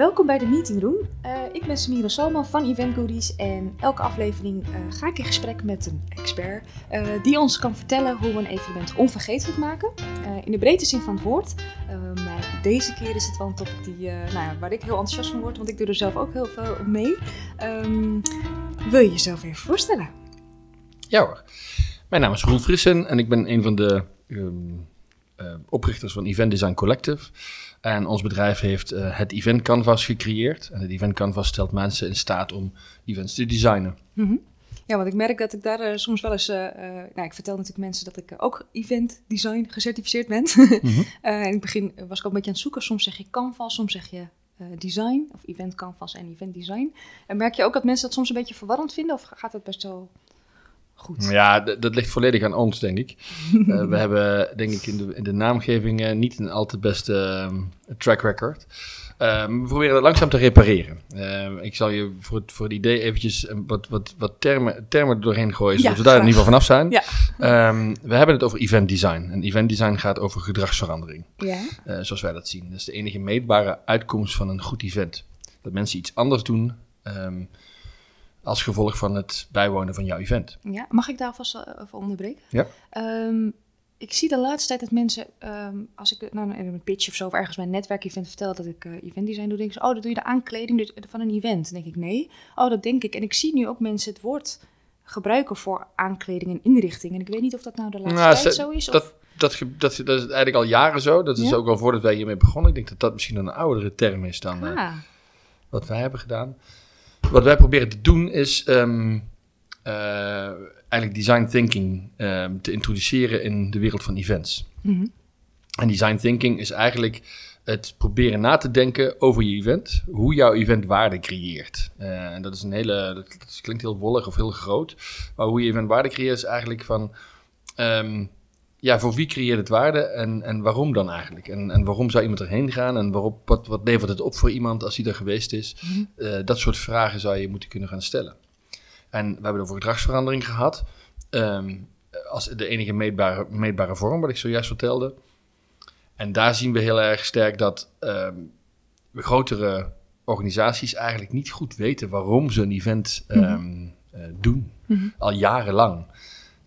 Welkom bij de Meeting Room. Uh, ik ben Samira Salman van Event Goodies en elke aflevering uh, ga ik in gesprek met een expert uh, die ons kan vertellen hoe we een evenement onvergetelijk maken. in de breedte zin van het woord. maar deze keer is het wel een topic die, nou ja, waar ik heel enthousiast van word, want ik doe er zelf ook heel veel mee. Um, wil je jezelf even voorstellen? Ja hoor. Mijn naam is Roel Frissen en ik ben een van de um, oprichters van Event Design Collective. En ons bedrijf heeft uh, het Event Canvas gecreëerd. En het Event Canvas stelt mensen in staat om events te designen. Mm -hmm. Ja, want ik merk dat ik daar uh, soms wel eens. Uh, nou, ik vertel natuurlijk mensen dat ik ook event design gecertificeerd ben. mm -hmm. in het begin was ik ook een beetje aan het zoeken. Soms zeg je Canvas, soms zeg je design. Of event Canvas en event design. En merk je ook dat mensen dat soms een beetje verwarrend vinden? Of gaat dat best wel Goed. Ja, dat ligt volledig aan ons, denk ik. uh, we hebben, denk ik, in de, in de naamgeving uh, niet een al te beste uh, track record. Ehm, we proberen dat langzaam te repareren. Ehm, ik zal je voor, voor het idee eventjes wat, wat, wat termen, termen er doorheen gooien, zodat we daar in ieder geval vanaf zijn. Ja. Ehm, we hebben het over event design. En event design gaat over gedragsverandering. Ja. Uh, zoals wij dat zien. Dat is de enige meetbare uitkomst van een goed event. Dat mensen iets anders doen als gevolg van het bijwonen van jouw event. Ja, mag ik daar alvast eh, even onderbreken? Ja. Um, ik zie de laatste tijd dat mensen, um, als ik nou, in een pitch of zo, of ergens bij een netwerkevent vertel dat ik uh, event design doe, denken ze, oh, dat doe je de aankleding van een event. Dan denk ik, nee. Oh, dat denk ik. En ik zie nu ook mensen het woord gebruiken voor aankleding en inrichting. En ik weet niet of dat nou de laatste nou, tijd zo is. Dat, of... dat, dat, dat, is eigenlijk al jaren zo. Dat is ja? ook al voordat wij hiermee begonnen. Ik denk dat dat misschien een oudere term is dan uh, wat wij hebben gedaan. Wat wij proberen te doen is um, uh, eigenlijk design thinking um, te introduceren in de wereld van events. Mm -hmm. En design thinking is eigenlijk het proberen na te denken over je event, hoe jouw event waarde creëert. Uh, en dat is een hele, dat, klinkt heel wollig of heel groot, maar hoe je event waarde creëert is eigenlijk van um, ja, voor wie creëert het waarde en, en waarom dan eigenlijk? En, en waarom zou iemand erheen gaan en waarop, wat, wat levert het op voor iemand als hij er geweest is? Mm -hmm. uh, dat soort vragen zou je moeten kunnen gaan stellen. En we hebben het over gedragsverandering gehad. Um, als de enige meetbare, meetbare vorm, wat ik zojuist vertelde. En daar zien we heel erg sterk dat um, grotere organisaties eigenlijk niet goed weten waarom ze een event um, mm -hmm. uh, doen. Mm -hmm. Al jarenlang.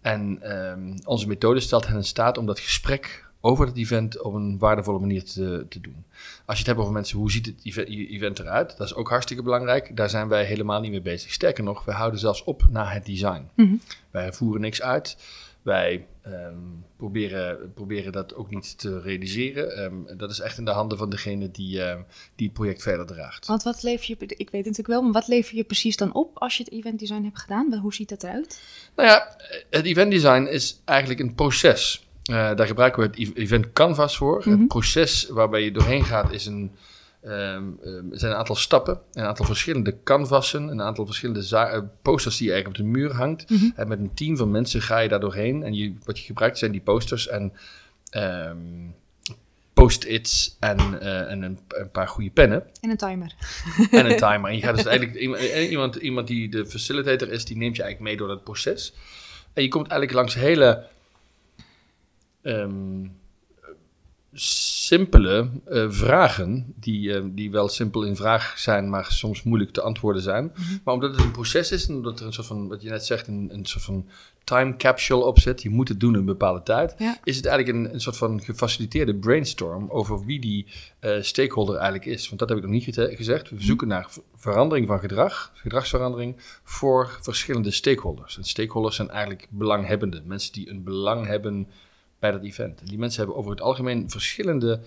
En um, onze methode stelt hen in staat om dat gesprek over het event op een waardevolle manier te, te doen. Als je het hebt over mensen, hoe ziet het event eruit? Dat is ook hartstikke belangrijk. Daar zijn wij helemaal niet mee bezig. Sterker nog, wij houden zelfs op naar het design. Mm -hmm. Wij voeren niks uit. Wij um, proberen, proberen dat ook niet te realiseren. Um, dat is echt in de handen van degene die, uh, die het project verder draagt. Want wat lever je, ik weet het natuurlijk wel, maar wat lever je precies dan op als je het event design hebt gedaan? Hoe ziet dat eruit? Nou ja, het event design is eigenlijk een proces. Uh, daar gebruiken we het event canvas voor. Mm -hmm. Het mhm. proces waarbij je doorheen gaat is een Um, um, er zijn een aantal stappen, een aantal verschillende canvassen, een aantal verschillende uh, posters die je eigenlijk op de muur hangt. Mm -hmm. En met een team van mensen ga je daar doorheen. En je, wat je gebruikt zijn die posters en um, post-its en, uh, en een, een, paar goede pennen. En een timer. en een timer. En je gaat dus eigenlijk, iemand, iemand die de facilitator is, die neemt je eigenlijk mee door dat proces. En je komt eigenlijk langs hele simpele uh, vragen, die, uh, die wel simpel in vraag zijn, maar soms moeilijk te antwoorden zijn. -hmm. Maar omdat het een proces is en omdat er een soort van, wat je net zegt, een, een soort van time capsule op zit, je moet het doen in een bepaalde tijd, ja. is het eigenlijk een, een soort van gefaciliteerde brainstorm over wie die uh, stakeholder eigenlijk is. Want dat heb ik nog niet gezegd. We zoeken naar verandering van gedrag, gedragsverandering voor verschillende stakeholders. En stakeholders zijn eigenlijk belanghebbenden, mensen die een belang hebben bij dat event. En die mensen hebben over het algemeen verschillende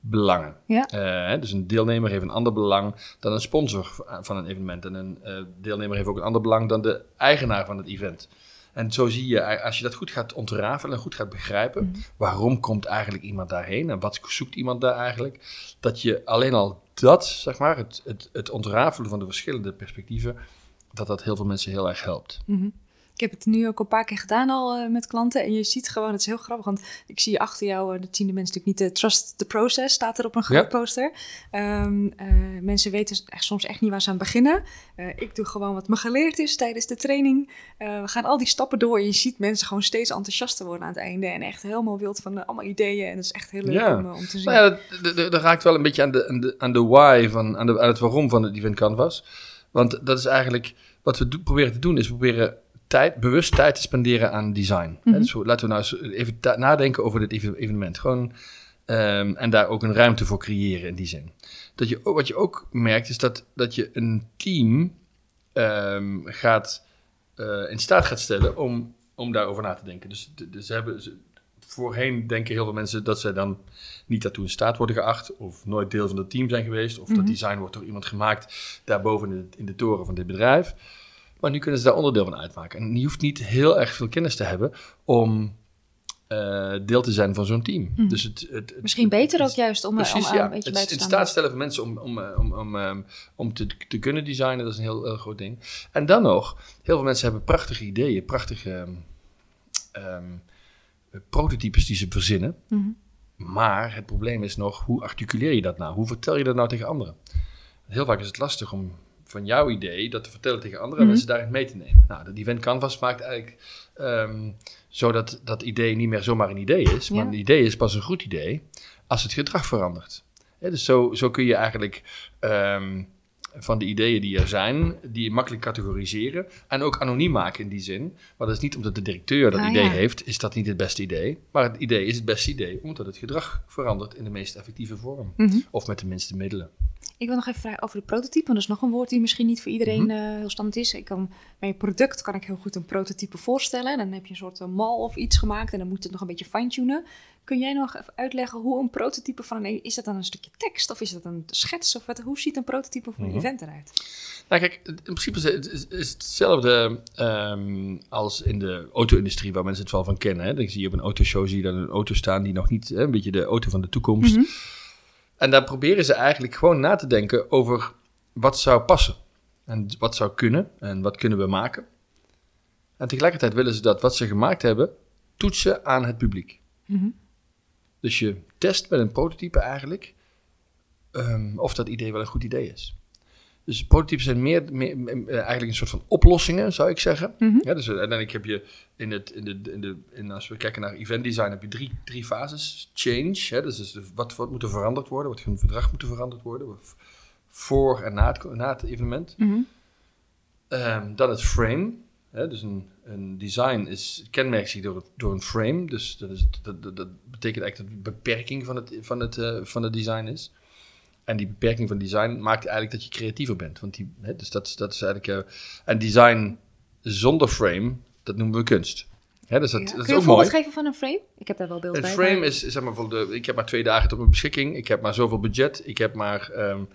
belangen. Ja. Uh, dus een deelnemer heeft een ander belang dan een sponsor van een evenement. En een uh, deelnemer heeft ook een ander belang dan de eigenaar van het event. En zo zie je, als je dat goed gaat ontrafelen en goed gaat begrijpen, mm -hmm. waarom komt eigenlijk iemand daarheen en wat zoekt iemand daar eigenlijk, dat je alleen al dat, zeg maar, het, het, het ontrafelen van de verschillende perspectieven, dat dat heel veel mensen heel erg helpt. Mm -hmm. Ik heb het nu ook een paar keer gedaan al uh, met klanten. En je ziet gewoon, het is heel grappig. Want ik zie achter jou, uh, dat zien de mensen natuurlijk niet. Uh, trust the process staat er op een groot ja. poster. Um, mensen weten echt, soms echt niet waar ze aan beginnen. ik doe gewoon wat me geleerd is tijdens de training. we gaan al die stappen door. En je ziet mensen gewoon steeds enthousiaster worden aan het einde. En echt helemaal wild van allemaal ideeën. En dat is echt heel leuk ja. om, om, te zien. Nou ja, dat, raakt wel een beetje aan de, aan de, aan de why, van, aan, de, aan het waarom van het event canvas. Want dat is eigenlijk, wat we do proberen te doen, is proberen tijd, bewust tijd te spenderen aan design. Mm dus laten we nou eens even nadenken over dit evenement. Gewoon, um, en daar ook een ruimte voor creëren in die zin. Dat je, wat je ook merkt is dat, dat je een team um, gaat, uh, in staat gaat stellen om, om daarover na te denken. Dus, dus hebben, voorheen denken heel veel mensen dat zij dan niet daartoe in staat worden geacht, of nooit deel van het team zijn geweest, of dat mhm. design wordt door iemand gemaakt daarboven in de, in de toren van dit bedrijf. Maar nu kunnen ze daar onderdeel van uitmaken. En je hoeft niet heel erg veel kennis te hebben om uh, deel te zijn van zo'n team. Mhm. Dus het, het, Misschien beter ook juist om, precies, om ja, een beetje bij te staan. in staat stellen van mensen om, om, om, om, um, om te, te kunnen designen, dat is een heel, heel groot ding. En dan nog, heel veel mensen hebben prachtige ideeën, prachtige um, prototypes die ze verzinnen. Mm Maar het probleem is nog, hoe articuleer je dat nou? Hoe vertel je dat nou tegen anderen? Heel vaak is het lastig om van jouw idee dat te vertellen tegen anderen en mhm. mensen daarin mee te nemen. Nou, dat event canvas maakt eigenlijk um, zodat dat idee niet meer zomaar een idee is, maar een idee is pas een goed idee als het gedrag verandert. dus zo, zo kun je eigenlijk um, van de ideeën die er zijn, die makkelijk categoriseren en ook anoniem maken in die zin. Maar dat is niet omdat de directeur dat ah, idee heeft, is dat niet het beste idee. Maar het idee is het beste idee omdat het gedrag verandert in de meest effectieve vorm. Mhm. Of met de minste middelen. Ik wil nog even vragen over de prototype, want dat is nog een woord die misschien niet voor iedereen mm heel standaard is. Ik kan, bij je product kan ik heel goed een prototype voorstellen. Dan heb je een soort eh, mal of iets gemaakt en dan moet het nog een beetje fine-tunen. Kun jij nog even uitleggen hoe een prototype van een... Is dat dan een stukje tekst of is dat een schets? Of wat, hoe ziet een prototype van een mhm. event eruit? Nou kijk, in principe is het, hetzelfde um, als in de auto-industrie waar mensen het wel van kennen. Hè. Dan zie je op een autoshow zie je dan een auto staan die nog niet... Hè, een beetje de auto van de toekomst... Mm en daar proberen ze eigenlijk gewoon na te denken over wat zou passen. En wat zou kunnen en wat kunnen we maken. En tegelijkertijd willen ze dat wat ze gemaakt hebben toetsen aan het publiek. Mhm. Dus je test met een prototype eigenlijk um, of dat idee wel een goed idee is. Dus prototypes zijn meer, meer, eh, eigenlijk een soort van oplossingen, zou ik zeggen. Mm ja, dus uiteindelijk heb je in het, in de, in de, in, als we kijken naar event design, heb je drie, drie fases. Change, hè, dus, dus wat, wat moet er veranderd worden, wat een verdrag moet er veranderd worden, voor en na het, na het evenement. Mm um, dan het frame, hè, dus een, een design is kenmerkt zich door, door een frame, dus dat, is, dat, dat, dat betekent eigenlijk dat de beperking van het, van het, uh, van het design is. En die beperking van design maakt eigenlijk dat je creatiever bent. Want die, hè, dus dat, dat is eigenlijk. Uh, en design zonder frame, dat noemen we kunst. Hè, dus dat, dat Kun is je ook een voorbeeld geven van een frame? Ik heb daar wel beeld bij. Een frame is, zeg maar, voor de, ik heb maar twee dagen tot mijn beschikking. Ik heb maar zoveel budget. Ik heb maar. Um,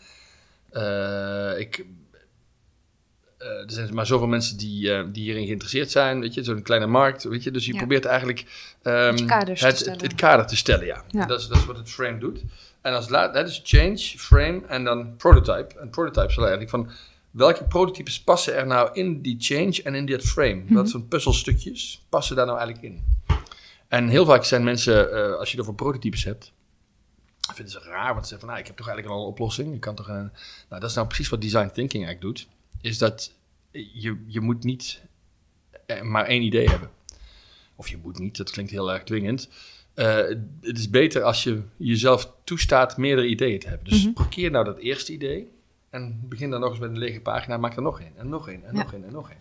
uh, ik, uh, er zijn maar zoveel mensen die, uh, die hierin geïnteresseerd zijn. Weet je, zo'n kleine markt. Weet je, dus je ja. probeert eigenlijk um, het, het, het, kader te stellen. Ja. ja. Dat, is, dat is wat het frame doet. En als laat, dat is change, frame en dan prototype. En prototype zal eigenlijk van welke prototypes passen er nou in die change en in dit frame? Mm -hmm. Wat voor puzzelstukjes passen daar nou eigenlijk in? En heel vaak zijn mensen, uh, als je het over prototypes hebt, vinden ze raar, want ze zeggen van, nou, ik heb toch eigenlijk al een oplossing. Ik kan toch een, nou, dat is nou precies wat design thinking eigenlijk doet. Is dat je, je moet niet maar één idee hebben. Of je moet niet, dat klinkt heel erg dwingend. Uh, het is beter als je jezelf toestaat meerdere ideeën te hebben. Dus mm -hmm. parkeer nou dat eerste idee en begin dan nog eens met een lege pagina, maak er nog één en nog één en nog één en nog één.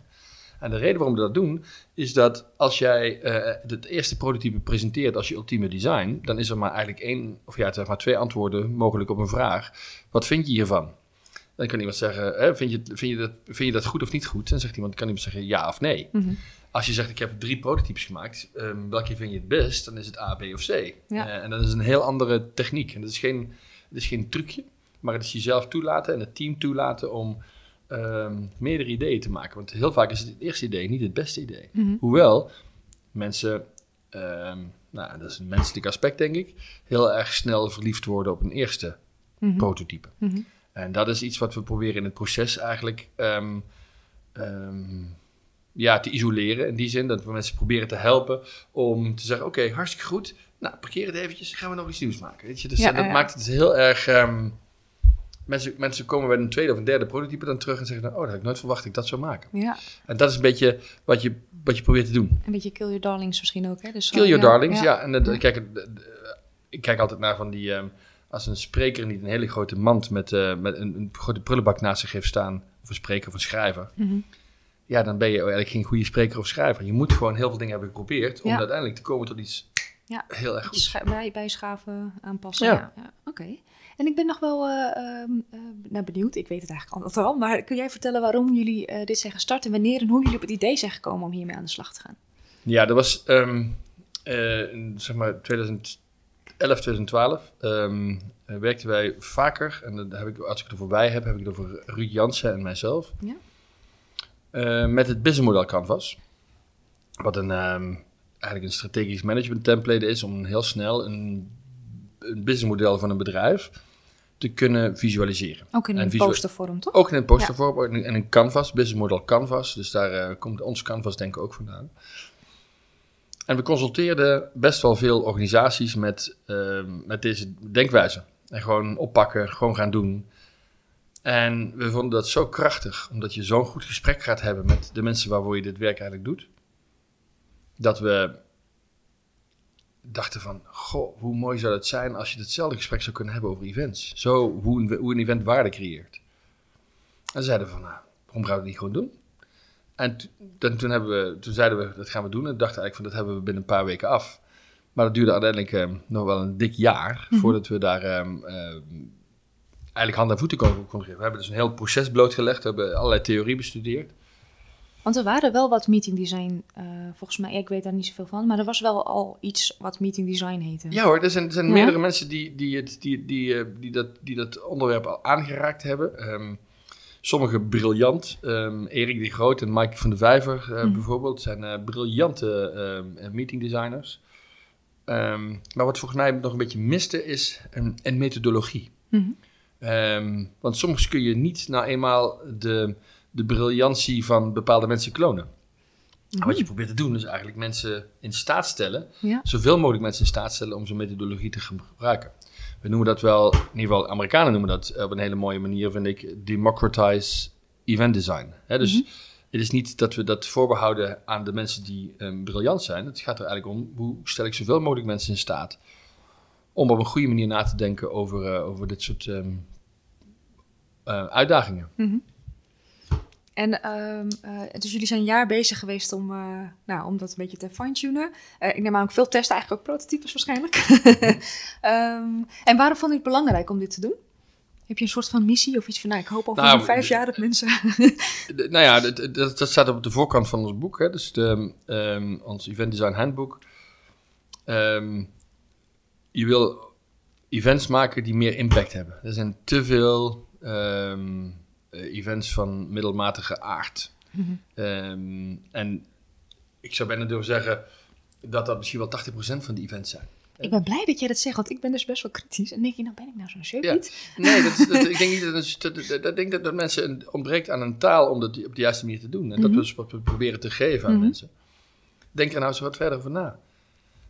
En de reden waarom we dat doen, is dat als jij uh, het eerste prototype presenteert als je ultieme design, dan is er maar eigenlijk één, of ja, zeg maar twee antwoorden mogelijk op een vraag. Wat vind je hiervan? Dan kan iemand zeggen, hè, vind, je, vind, je dat, vind je dat goed of niet goed? Dan zegt iemand, kan iemand zeggen ja of nee. Mm -hmm. Als je zegt, ik heb drie prototypes gemaakt, um, welke vind je het best? Dan is het A, B of C. Ja. Uh, en dat is een heel andere techniek. En dat is geen, dat is geen trucje, maar het is jezelf toelaten en het team toelaten om um, meerdere ideeën te maken. Want heel vaak is het, het eerste idee niet het beste idee. Mm -hmm. Hoewel mensen, um, nou, dat is een menselijk aspect denk ik, heel erg snel verliefd worden op een eerste mm -hmm. prototype. -hmm. En dat is iets wat we proberen in het proces eigenlijk ja, te isoleren. In die zin dat we mensen proberen te helpen om te zeggen: Oké, hartstikke goed. Nou, parkeer het eventjes. Gaan we nog iets nieuws maken. Weet je? Dus dat maakt het heel erg. Ehm, mensen, mensen komen bij een tweede of een derde prototype dan terug en zeggen: dan, Oh, dat had ik nooit verwacht dat ik dat zou maken. Ja. En dat is een beetje wat je, wat je probeert te doen. Een beetje kill your darlings misschien ook. Hè? Dus kill your darlings, ja. En dat, kijk, ik kijk altijd naar van die. Um, als een spreker niet een hele grote mand met, uh, met een, een, grote prullenbak naast zich heeft staan, of een spreker of een schrijver, mm -hmm. Ja, dan ben je eigenlijk geen goede spreker of schrijver. Je moet gewoon heel veel dingen hebben geprobeerd om uiteindelijk te komen tot iets ja. heel erg goed. Bij, bijschaven, aanpassen. Ja. ja. Oké. En ik ben nog wel uh, uh, nou, benieuwd, ik weet het eigenlijk altijd al, maar kun jij vertellen waarom jullie uh, dit zijn gestart en wanneer en hoe jullie op het idee zijn gekomen om hiermee aan de slag te gaan? Ja, dat was um, zeg maar 2000 11, 2012 um, werkten wij vaker, en dan heb ik, als ik het er voorbij heb, heb ik het over Ruud Jansen en mijzelf, ja. Uh, met het businessmodel Canvas. Wat een, um, eigenlijk een strategisch management template is om heel snel een, een businessmodel van een bedrijf te kunnen visualiseren. Ook in een postervorm, toch? Ook in een postervorm ja. en een Canvas, businessmodel Canvas. Dus daar uh, komt ons Canvas denk ik ook vandaan. En we consulteerden best wel veel organisaties met, ehm, met deze denkwijze. En gewoon oppakken, gewoon gaan doen. En we vonden dat zo krachtig, omdat je zo'n goed gesprek gaat hebben met de mensen waarvoor je dit werk eigenlijk doet. Dat we dachten van, goh, hoe mooi zou het zijn als je hetzelfde gesprek zou kunnen hebben over events. Zo, hoe een, hoe een event waarde creëert. En zeiden we van, nou, waarom gaan we het niet gewoon doen? En toen, toen, hebben we, toen zeiden we, dat gaan we doen. En dachten eigenlijk van, dat hebben we binnen een paar weken af. Maar dat duurde uiteindelijk um, nog wel een dik jaar mhm. voordat we daar um, eigenlijk hand en voeten konden, konden geven. We hebben dus een heel proces blootgelegd. We hebben allerlei theorie bestudeerd. Want er waren wel wat meeting design, uh, volgens mij, ik weet daar niet zoveel van, maar er was wel al iets wat meeting design heette. Ja hoor, er zijn, er zijn meerdere mensen die, die, het, die, die, die, die, dat, die dat onderwerp al aangeraakt hebben. Um, Sommige briljant. Um, Erik de Groot en Mike van de Vijver uh, bijvoorbeeld zijn uh, briljante uh, meeting designers. Um, maar wat volgens mij nog een beetje miste is een, een methodologie. Mm want soms kun je niet nou eenmaal de, de briljantie van bepaalde mensen klonen. Mhm. Wat je probeert te doen is eigenlijk mensen in staat stellen, ja. zoveel mogelijk mensen in staat stellen om zo'n methodologie te gebruiken we noemen dat wel, in ieder geval Amerikanen noemen dat op een hele mooie manier, vind ik, democratize event design. dus mhm. het is niet dat we dat voorbehouden aan de mensen die um, briljant zijn. Het gaat er eigenlijk om, hoe stel ik zoveel mogelijk mensen in staat om op een goede manier na te denken over, uh, over dit soort um, uh, uitdagingen. Mm en uh, dus jullie zijn een jaar bezig geweest om, uh, nou, om dat een beetje te fine-tunen. Uh, ik neem aan ook veel testen, eigenlijk ook prototypes waarschijnlijk. um, en waarom vond je het belangrijk om dit te doen? Heb je een soort van missie of iets van, nou, ik hoop over nou, vijf jaar dat mensen... nou ja, dat, dat, dat, staat op de voorkant van ons boek, hè, dus de, um, ons Event Design Handbook. Je wil events maken die meer impact hebben. Er zijn te veel... Um, events van middelmatige aard. Mhm. Ehm, en ik zou bijna durven zeggen dat dat misschien wel 80% van die events zijn. Ik ben blij dat jij dat zegt, want ik ben dus best wel kritisch. En denk je, nou ben ik nou zo'n shirt ja. Nee, dat, dat, ik denk niet dat, dat, dat, denk dat, dat mensen ontbreekt aan een taal om dat op de juiste manier te doen. En dat mhm. we wat we proberen te geven aan mhm. mensen. Denk er nou eens wat verder over na.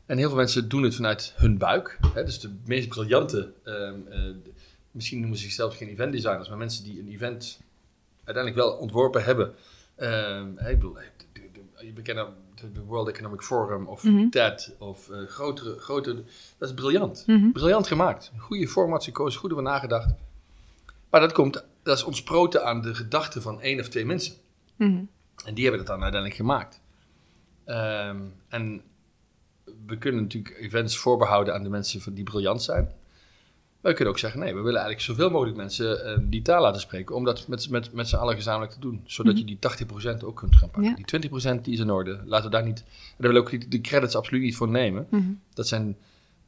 En heel veel mensen doen het vanuit hun buik. Hè, dus de meest briljante um, misschien noemen ze zichzelf geen event designers, maar mensen die een event uiteindelijk wel ontworpen hebben. Uh, ik bedoel, je bekent de World Economic Forum of mm TED of uh, grotere, grotere, dat is briljant. Mhm. Briljant gemaakt. Goede format gekozen, goed over nagedacht. Maar dat komt, dat is ontsproten aan de gedachten van één of twee mensen. Mhm. En die hebben dat dan uiteindelijk gemaakt. Um, en we kunnen natuurlijk events voorbehouden aan de mensen die briljant zijn. Maar we kunnen ook zeggen, nee, we willen eigenlijk zoveel mogelijk mensen uh, die taal laten spreken, om dat met, met, met z'n allen gezamenlijk te doen. Zodat mhm. je die 80% ook kunt gaan pakken. Die 20% die is in orde. Laten we daar niet, daar willen we ook de credits absoluut niet voor nemen. Mhm. Dat zijn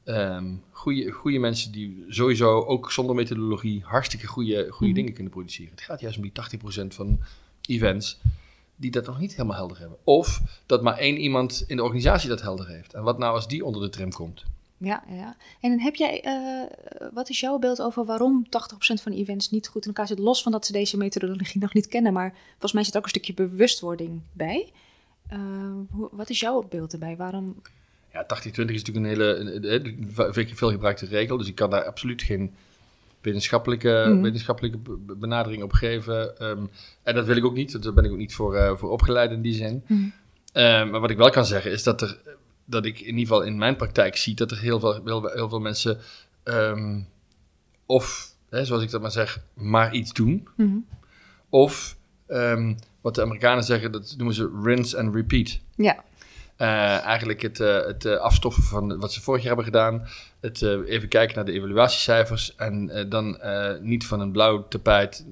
um, goede mensen die sowieso ook zonder methodologie hartstikke goede mhm. dingen kunnen produceren. Het gaat juist om die 80% van events die dat nog niet helemaal helder hebben. Of dat maar één iemand in de organisatie dat helder heeft. En wat nou als die onder de tram komt? Ja, ja. En heb jij, uh, wat is jouw beeld over waarom 80% van events niet goed in elkaar zit? Los van dat ze deze methodologie nog niet kennen, maar volgens mij zit ook een stukje bewustwording bij. Uh, hoe, wat is jouw beeld erbij? Waarom? Ja, 80-20 is natuurlijk een hele, een, veel gebruikte regel, dus ik kan daar absoluut geen wetenschappelijke, mm. wetenschappelijke benadering op geven. Um, en dat wil ik ook niet, daar ben ik ook niet voor, uh, voor opgeleid in die zin. Mm. Um, maar wat ik wel kan zeggen is dat er dat ik in ieder geval in mijn praktijk zie dat er heel veel, heel, heel veel mensen um, of, hè, zoals ik dat maar zeg, maar iets doen. Mm Of um, wat de Amerikanen zeggen, dat noemen ze rinse and repeat. Ja. Uh, eigenlijk het, uh, het uh, afstoffen van wat ze vorig jaar hebben gedaan. Het even kijken naar de evaluatiecijfers. En dan niet van een blauw tapijt,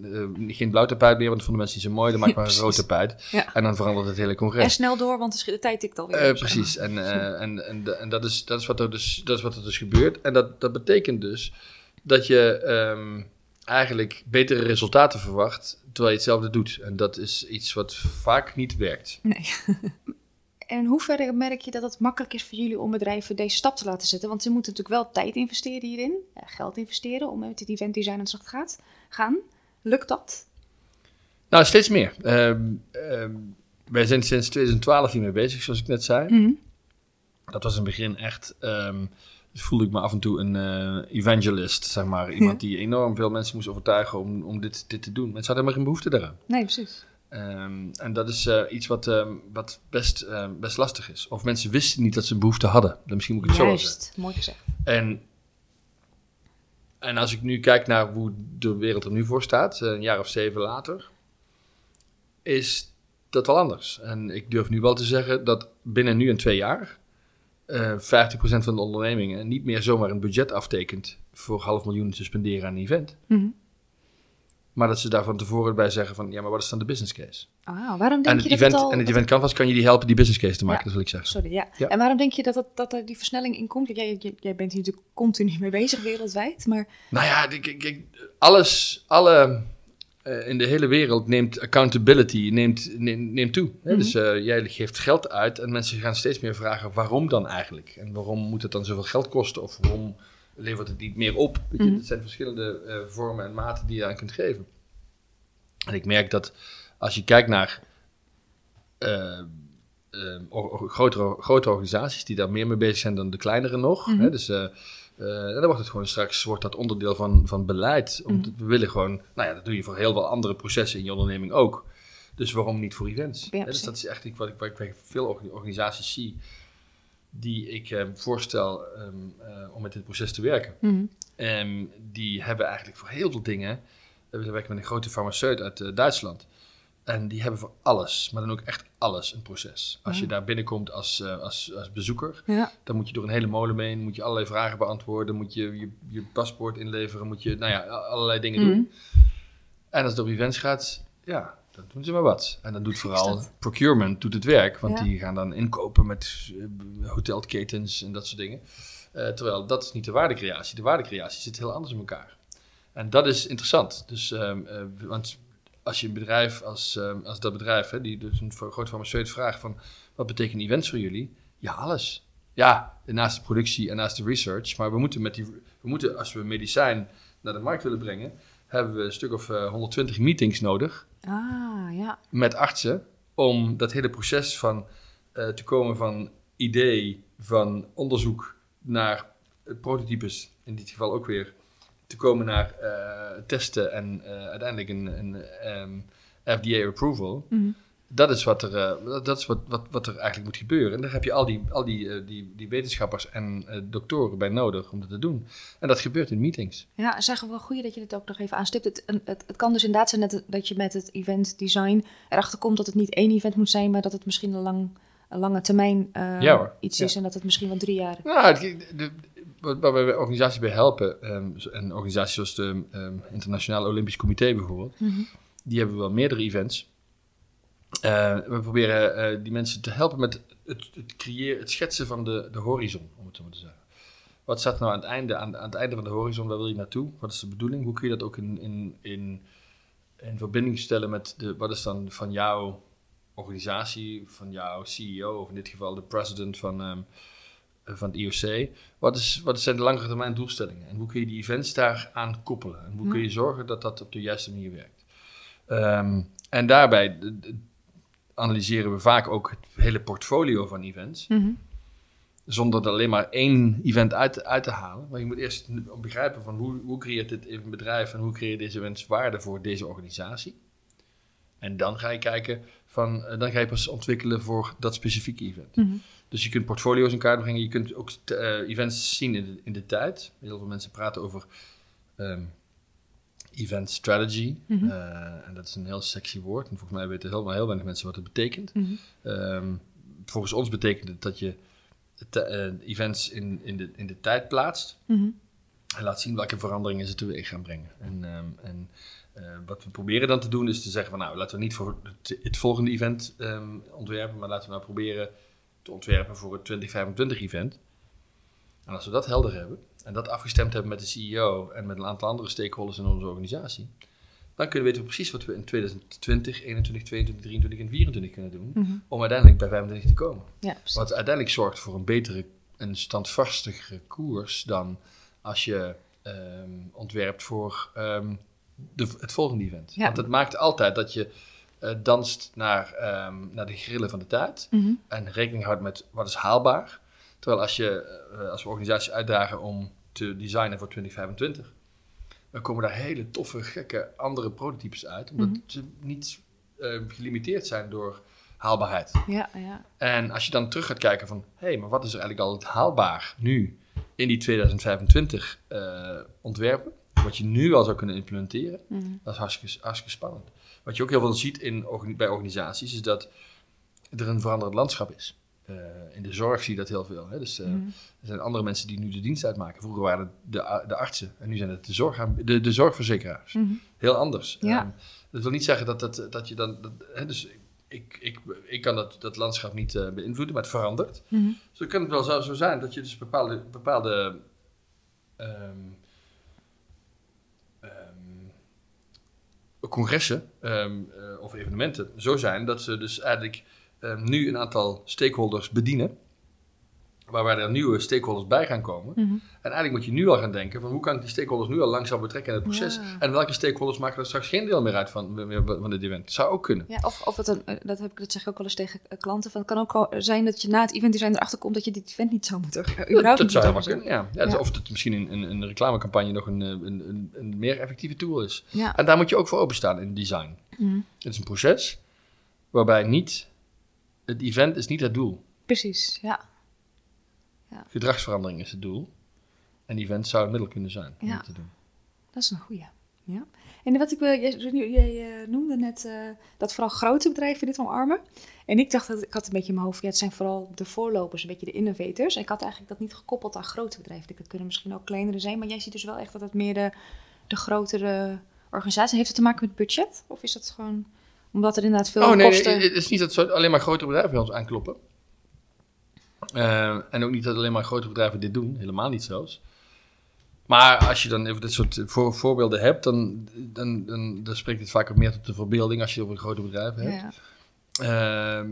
geen blauw tapijt meer, want dat vonden mensen niet zo mooi. Dan maak maar een rood tapijt. Ja. En dan verandert het hele congres. En snel door, want de tijd tikt alweer. precies. En, en, en, en, dat, is, dat, is wat er dus, dat is wat er dus gebeurt. En dat, dat betekent dus dat je um, eigenlijk betere resultaten verwacht, terwijl je hetzelfde doet. En dat is iets wat vaak niet werkt. Nee. En in hoeverre merk je dat het makkelijk is voor jullie om bedrijven deze stap te laten zetten? Want ze moeten natuurlijk wel tijd investeren hierin, geld investeren om met dit event design aan de slag te gaan. Lukt dat? Nou, steeds meer. Uh, wij zijn sinds 2012 hiermee bezig, zoals ik net zei. Mhm. Dat was in het begin echt. Um, voelde ik me af en toe een uh, evangelist, zeg maar. Iemand die enorm veel mensen moest overtuigen om, om dit, dit te doen. Mensen hadden helemaal geen behoefte daaraan. Nee, precies. Um, en dat is uh, iets wat, um, wat best, uh, best lastig is. Of mensen wisten niet dat ze behoefte hadden. Dan misschien moet ik het Juist, zo zeggen. mooi gezegd. En, en als ik nu kijk naar hoe de wereld er nu voor staat, een jaar of zeven later, is dat wel anders. En ik durf nu wel te zeggen dat binnen nu en twee jaar uh, 50% van de ondernemingen niet meer zomaar een budget aftekent voor half miljoen te spenderen aan een event. Mm -hmm. Maar dat ze daar van tevoren bij zeggen van, ja, maar wat is dan de business case? Ah, waarom denk en je event, dat het al... En het event canvas kan je die helpen die business case te maken, dat wil ik zeggen. Sorry, ja. ja. En waarom denk je dat, dat, dat er die versnelling in komt? Jij, jij, jij bent hier natuurlijk continu mee bezig wereldwijd, maar... Nou ja, kijk, alles, alle... Uh, in de hele wereld neemt accountability neemt, neemt, neemt toe. Mm -hmm. Dus uh, jij geeft geld uit en mensen gaan steeds meer vragen waarom dan eigenlijk? En waarom moet het dan zoveel geld kosten? Of waarom levert het niet meer op. Weet je, mm. Het zijn verschillende uh, vormen en maten die je aan kunt geven. En ik merk dat als je kijkt naar uh, uh, grotere, grotere organisaties die daar meer mee bezig zijn dan de kleinere nog. Mm -hmm. hè, dus dan wordt het gewoon straks wordt dat onderdeel van, van beleid. Om mm -hmm. We willen gewoon, nou ja, dat doe je voor heel veel andere processen in je onderneming ook. Dus waarom niet voor events? Ja, dus dat is echt wat ik, wat ik veel organisaties zie die ik eh, voorstel um, uh, om met dit proces te werken. Mm -hmm. die hebben eigenlijk voor heel veel dingen. We werken met een grote farmaceut uit uh, Duitsland. En die hebben voor alles, maar dan ook echt alles, een proces. Als je daar binnenkomt als, als, als bezoeker, ja. dan moet je door een hele molen mee, moet je allerlei vragen beantwoorden, moet je je, je paspoort inleveren, moet je, nou ja, allerlei dingen mm -hmm. doen. En als het op events gaat, ja, dan doen ze maar wat. En dan doet vooral procurement doet het werk, want ja. die gaan dan inkopen met uh, hotelketens en dat soort dingen. Uh, terwijl dat is niet de waardecreatie. De waardecreatie zit heel anders in elkaar. En dat is interessant. Dus, um, uh, want als je een bedrijf als, um, als dat bedrijf, hè, die dus een groot farmaceut vraagt van wat betekent events voor jullie? Ja, alles. Ja, naast de productie en naast de research. Maar we moeten, met die, we moeten als we medicijn naar de markt willen brengen, hebben we een stuk of 120 meetings nodig Ah, ja. Met artsen om dat hele proces van uh, te komen van idee, van onderzoek naar prototypes, in dit geval ook weer, te komen naar uh, testen en uh, uiteindelijk een, een um, ehm, FDA approval. Mm -hmm dat is, wat er, uh, dat is wat, wat, wat er eigenlijk moet gebeuren. En daar heb je al die, al die, uh, die, die wetenschappers en uh, doktoren bij nodig om dat te doen. En dat gebeurt in meetings. Ja, zeggen we wel goed dat je dit ook nog even aanstipt. Het, het, het kan dus inderdaad zijn dat, dat je met het event design erachter komt dat het niet één event moet zijn, maar dat het misschien een, lang, een lange termijn ja, iets ja. is en dat het misschien wel drie jaar... Nou, de, de, waar we organisaties bij helpen, um, en organisaties zoals de um, Internationale Olympisch Comité bijvoorbeeld, mm -hmm. die hebben wel meerdere events. Uh, we proberen uh, die mensen te helpen met het, het, creëren, het schetsen van de, de horizon, om het zo maar te zeggen. Wat staat nou aan het einde, aan, aan, het einde van de horizon? Waar wil je naartoe? Wat is de bedoeling? Hoe kun je dat ook in, in, in, in verbinding stellen met de, wat is dan van jouw organisatie, van jouw CEO, of in dit geval de president van, um, van het IOC. Wat, is, wat zijn de langere termijn doelstellingen? En hoe kun je die events daar aan koppelen? En hoe kun je zorgen dat dat op de juiste manier werkt? Ehm, en daarbij analyseren we vaak ook het hele portfolio van events. Mhm. Zonder er alleen maar één event uit, uit, te halen. Maar je moet eerst begrijpen van hoe, hoe creëert dit een bedrijf en hoe creëert deze events waarde voor deze organisatie. En dan ga je kijken van, eh, dan ga je pas ontwikkelen voor dat specifieke event. Mhm. Dus je kunt portfolio's in kaart brengen, je kunt ook uh, events zien in de, in de tijd. Heel veel mensen praten over ehm, event strategy. Mhm. Eh, en dat is een heel sexy woord. En volgens mij weten heel, heel weinig mensen wat het betekent. Mhm. Ehm, volgens ons betekent het dat je events in, in, de, in de tijd plaatst. En laat zien welke veranderingen ze teweeg gaan brengen. En, ehm, en uh, wat we proberen dan te doen is te zeggen van nou, laten we niet voor het, het volgende event um, ontwerpen, maar laten we nou proberen te ontwerpen voor het 2025 event. En als we dat helder hebben en dat afgestemd hebben met de CEO en met een aantal andere stakeholders in onze organisatie, dan kunnen we weten precies wat we in 2020, 21, 22, 23 en 24 kunnen doen mm om uiteindelijk bij 25 te komen. Ja, wat uiteindelijk zorgt voor een betere en standvastigere koers dan als je um, ontwerpt voor um, de, het volgende event. Want het maakt altijd dat je uh, danst naar, um, naar de grillen van de tijd. Mhm. En rekening houdt met wat is haalbaar. Terwijl als, je, uh, als we organisaties uitdagen om te designen voor 2025, dan komen daar hele toffe, gekke andere prototypes uit. Omdat mm ze niet uh, gelimiteerd zijn door haalbaarheid. Ja, ja. En als je dan terug gaat kijken van, hé, hey, maar wat is er eigenlijk al haalbaar nu in die 2025 ontwerpen? wat je nu al zou kunnen implementeren, mhm. dat is hartstikke, hartstikke spannend. Wat je ook heel veel ziet in, bij organisaties, is dat er een veranderd landschap is. Uh, in de zorg zie je dat heel veel. Hè? Dus uh, mm. er zijn andere mensen die nu de dienst uitmaken. Vroeger waren het de, de artsen en nu zijn het de, zorg, de, de zorgverzekeraars. Mm. Heel anders. Ja. Um, dat wil niet zeggen dat, dat, dat je dan... Dat, hè, dus ik, ik, ik kan dat, dat landschap niet uh, beïnvloeden, maar het verandert. Mm. Dus dan kan het wel zo, zo zijn dat je dus bepaalde, bepaalde um, congressen um, uh, of evenementen zo zijn dat ze dus eigenlijk nu een aantal stakeholders bedienen. Waarbij er nieuwe stakeholders bij gaan komen. Mm -hmm. En eigenlijk moet je nu al gaan denken: van hoe kan ik die stakeholders nu al langzaam betrekken in het proces? Ja. En welke stakeholders maken er straks geen deel meer uit van, van dit event? Dat zou ook kunnen. Ja, of, of het een, eh, dat, heb ik, dat zeg ik ook wel eens tegen eh, klanten: van, het kan ook zijn dat je na het event design erachter komt dat je dit event niet zou moeten. Uh, dat, dat zou helemaal kunnen, ja. ja, ja. Of het misschien in een, een reclamecampagne nog een, een, een, een, meer effectieve tool is. Ja. En daar moet je ook voor openstaan in design. Mm. Het is een proces waarbij niet het event is niet het doel. Precies, ja. ja. Gedragsverandering is het doel. En event zou het middel kunnen zijn om ja. te doen. Dat is een goede. Ja. En wat ik wil, jij, jij noemde net uh, dat vooral grote bedrijven dit omarmen. En ik dacht dat ik had een beetje in mijn hoofd, ja, het zijn vooral de voorlopers, een beetje de innovators. En ik had eigenlijk dat niet gekoppeld aan grote bedrijven. Dat kunnen misschien ook kleinere zijn, maar jij ziet dus wel echt dat het meer de, de grotere organisaties. Heeft het te maken met budget? Of is dat gewoon omdat er inderdaad veel oh, nee, kosten... Nee, het is niet dat alleen maar grote bedrijven bij ons aankloppen. Uh, en ook niet dat alleen maar grote bedrijven dit doen. Helemaal niet zelfs. Maar als je dan even dit soort voor, voorbeelden hebt, dan, dan, dan, dan, spreekt het vaak ook meer tot de verbeelding als je over grote bedrijven hebt. Ja. Uh,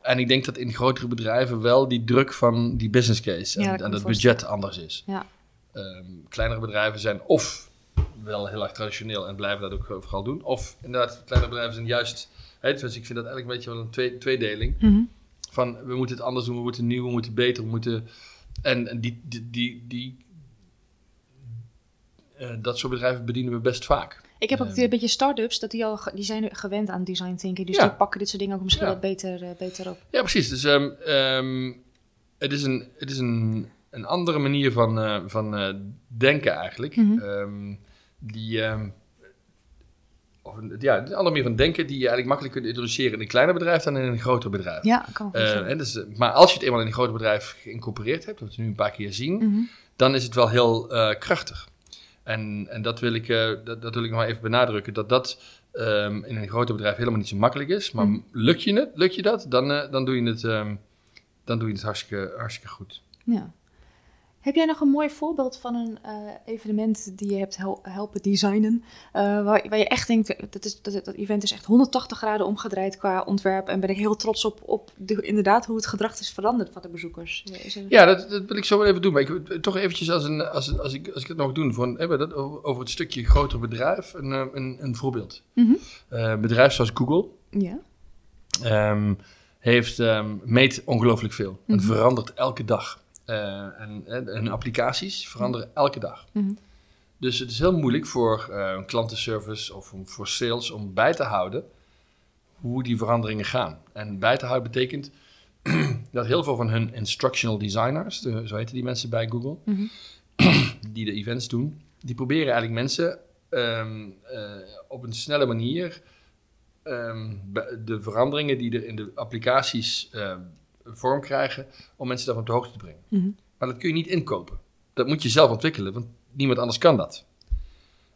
en ik denk dat in grotere bedrijven wel die druk van die business case en, en dat budget anders is. Ja. Um, kleinere bedrijven zijn of wel heel erg traditioneel en blijven dat ook vooral doen. Of inderdaad, kleine bedrijven zijn juist... Hè, dus ik vind dat eigenlijk een beetje wel een twee, tweedeling. Mm Van, we moeten het anders doen, we moeten nieuw, we moeten beter, we moeten... En, en die, die, die, die uh, dat soort bedrijven bedienen we best vaak. Ik heb ook uh, een beetje start-ups, dat die, al, die zijn gewend aan design thinking. Dus ja. die pakken dit soort dingen ook misschien ja. wat beter, uh, beter op. Ja, precies. Dus um, um, het is, een, het is een, een andere manier van, van denken eigenlijk. Mm -hmm. um, die, um, of, ja, andere manier van denken die je eigenlijk makkelijk kunt introduceren in een kleiner bedrijf dan in een groter bedrijf. Ja, kan uh, en dus, Maar als je het eenmaal in een groter bedrijf geïncorporeerd hebt, wat we nu een paar keer zien, mm -hmm. dan is het wel heel uh, krachtig. En, en dat, wil ik, uh, dat, dat, wil ik nog even benadrukken, dat dat um, in een groter bedrijf helemaal niet zo makkelijk is. Maar mm. lukt je het, lukt je dat, dan, dan, doe, je het, um, dan doe je het hartstikke, hartstikke goed. Ja Heb jij nog een mooi voorbeeld van een uh, evenement die je hebt helpen designen? Uh, waar, waar, je echt denkt, dat, is, dat, dat, event is echt 180 graden omgedraaid qua ontwerp. En ben ik heel trots op, op de, inderdaad hoe het gedrag is veranderd van de bezoekers. Ja, dat, dat, wil ik zo wel even doen. Maar ik toch eventjes als, een, als, als, ik, als ik het nog doe, voor een, dat, over het stukje groter bedrijf, een, eh, een, een voorbeeld. Mm bedrijf zoals Google. Ja. Um, heeft um, meet ongelooflijk veel. En mhm. verandert elke dag. Uh, en, en, applicaties veranderen elke dag. Mhm. Dus het is heel moeilijk voor uh, een klantenservice of voor sales om bij te houden hoe die veranderingen gaan. En bij te houden betekent dat heel veel van hun instructional designers, de, zo heten die mensen bij Google, mhm. die de events doen, die proberen eigenlijk mensen um, uh, op een snelle manier um, de veranderingen die er in de applicaties uh, vorm krijgen, om mensen daarvan op de hoogte te brengen. Mhm. Maar dat kun je niet inkopen. Dat moet je zelf ontwikkelen, want niemand anders kan dat.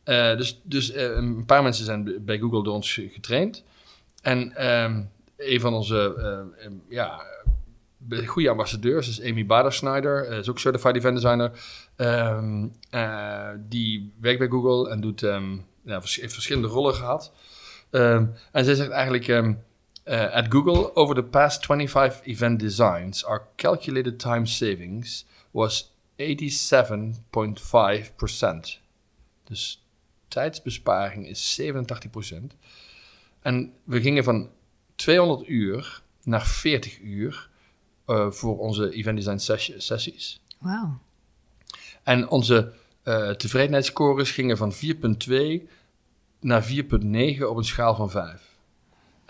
Uh, dus dus uh, een paar mensen zijn bij Google door ons getraind. En um, een van onze uh, ja, goede ambassadeurs is Amy Bader-Schneider. is ook certified event designer. Um, die werkt bij Google en doet, um, ja, heeft verschillende rollen gehad. en zij zegt eigenlijk... Uh, at Google, over the past 25 event designs, our calculated time savings was 87,5%. Dus tijdsbesparing is 87%. En we gingen van 200 uur naar 40 uur uh, voor onze event design sessies. Wauw. En onze uh, tevredenheidsscores gingen van 4,2 naar 4,9 op een schaal van 5.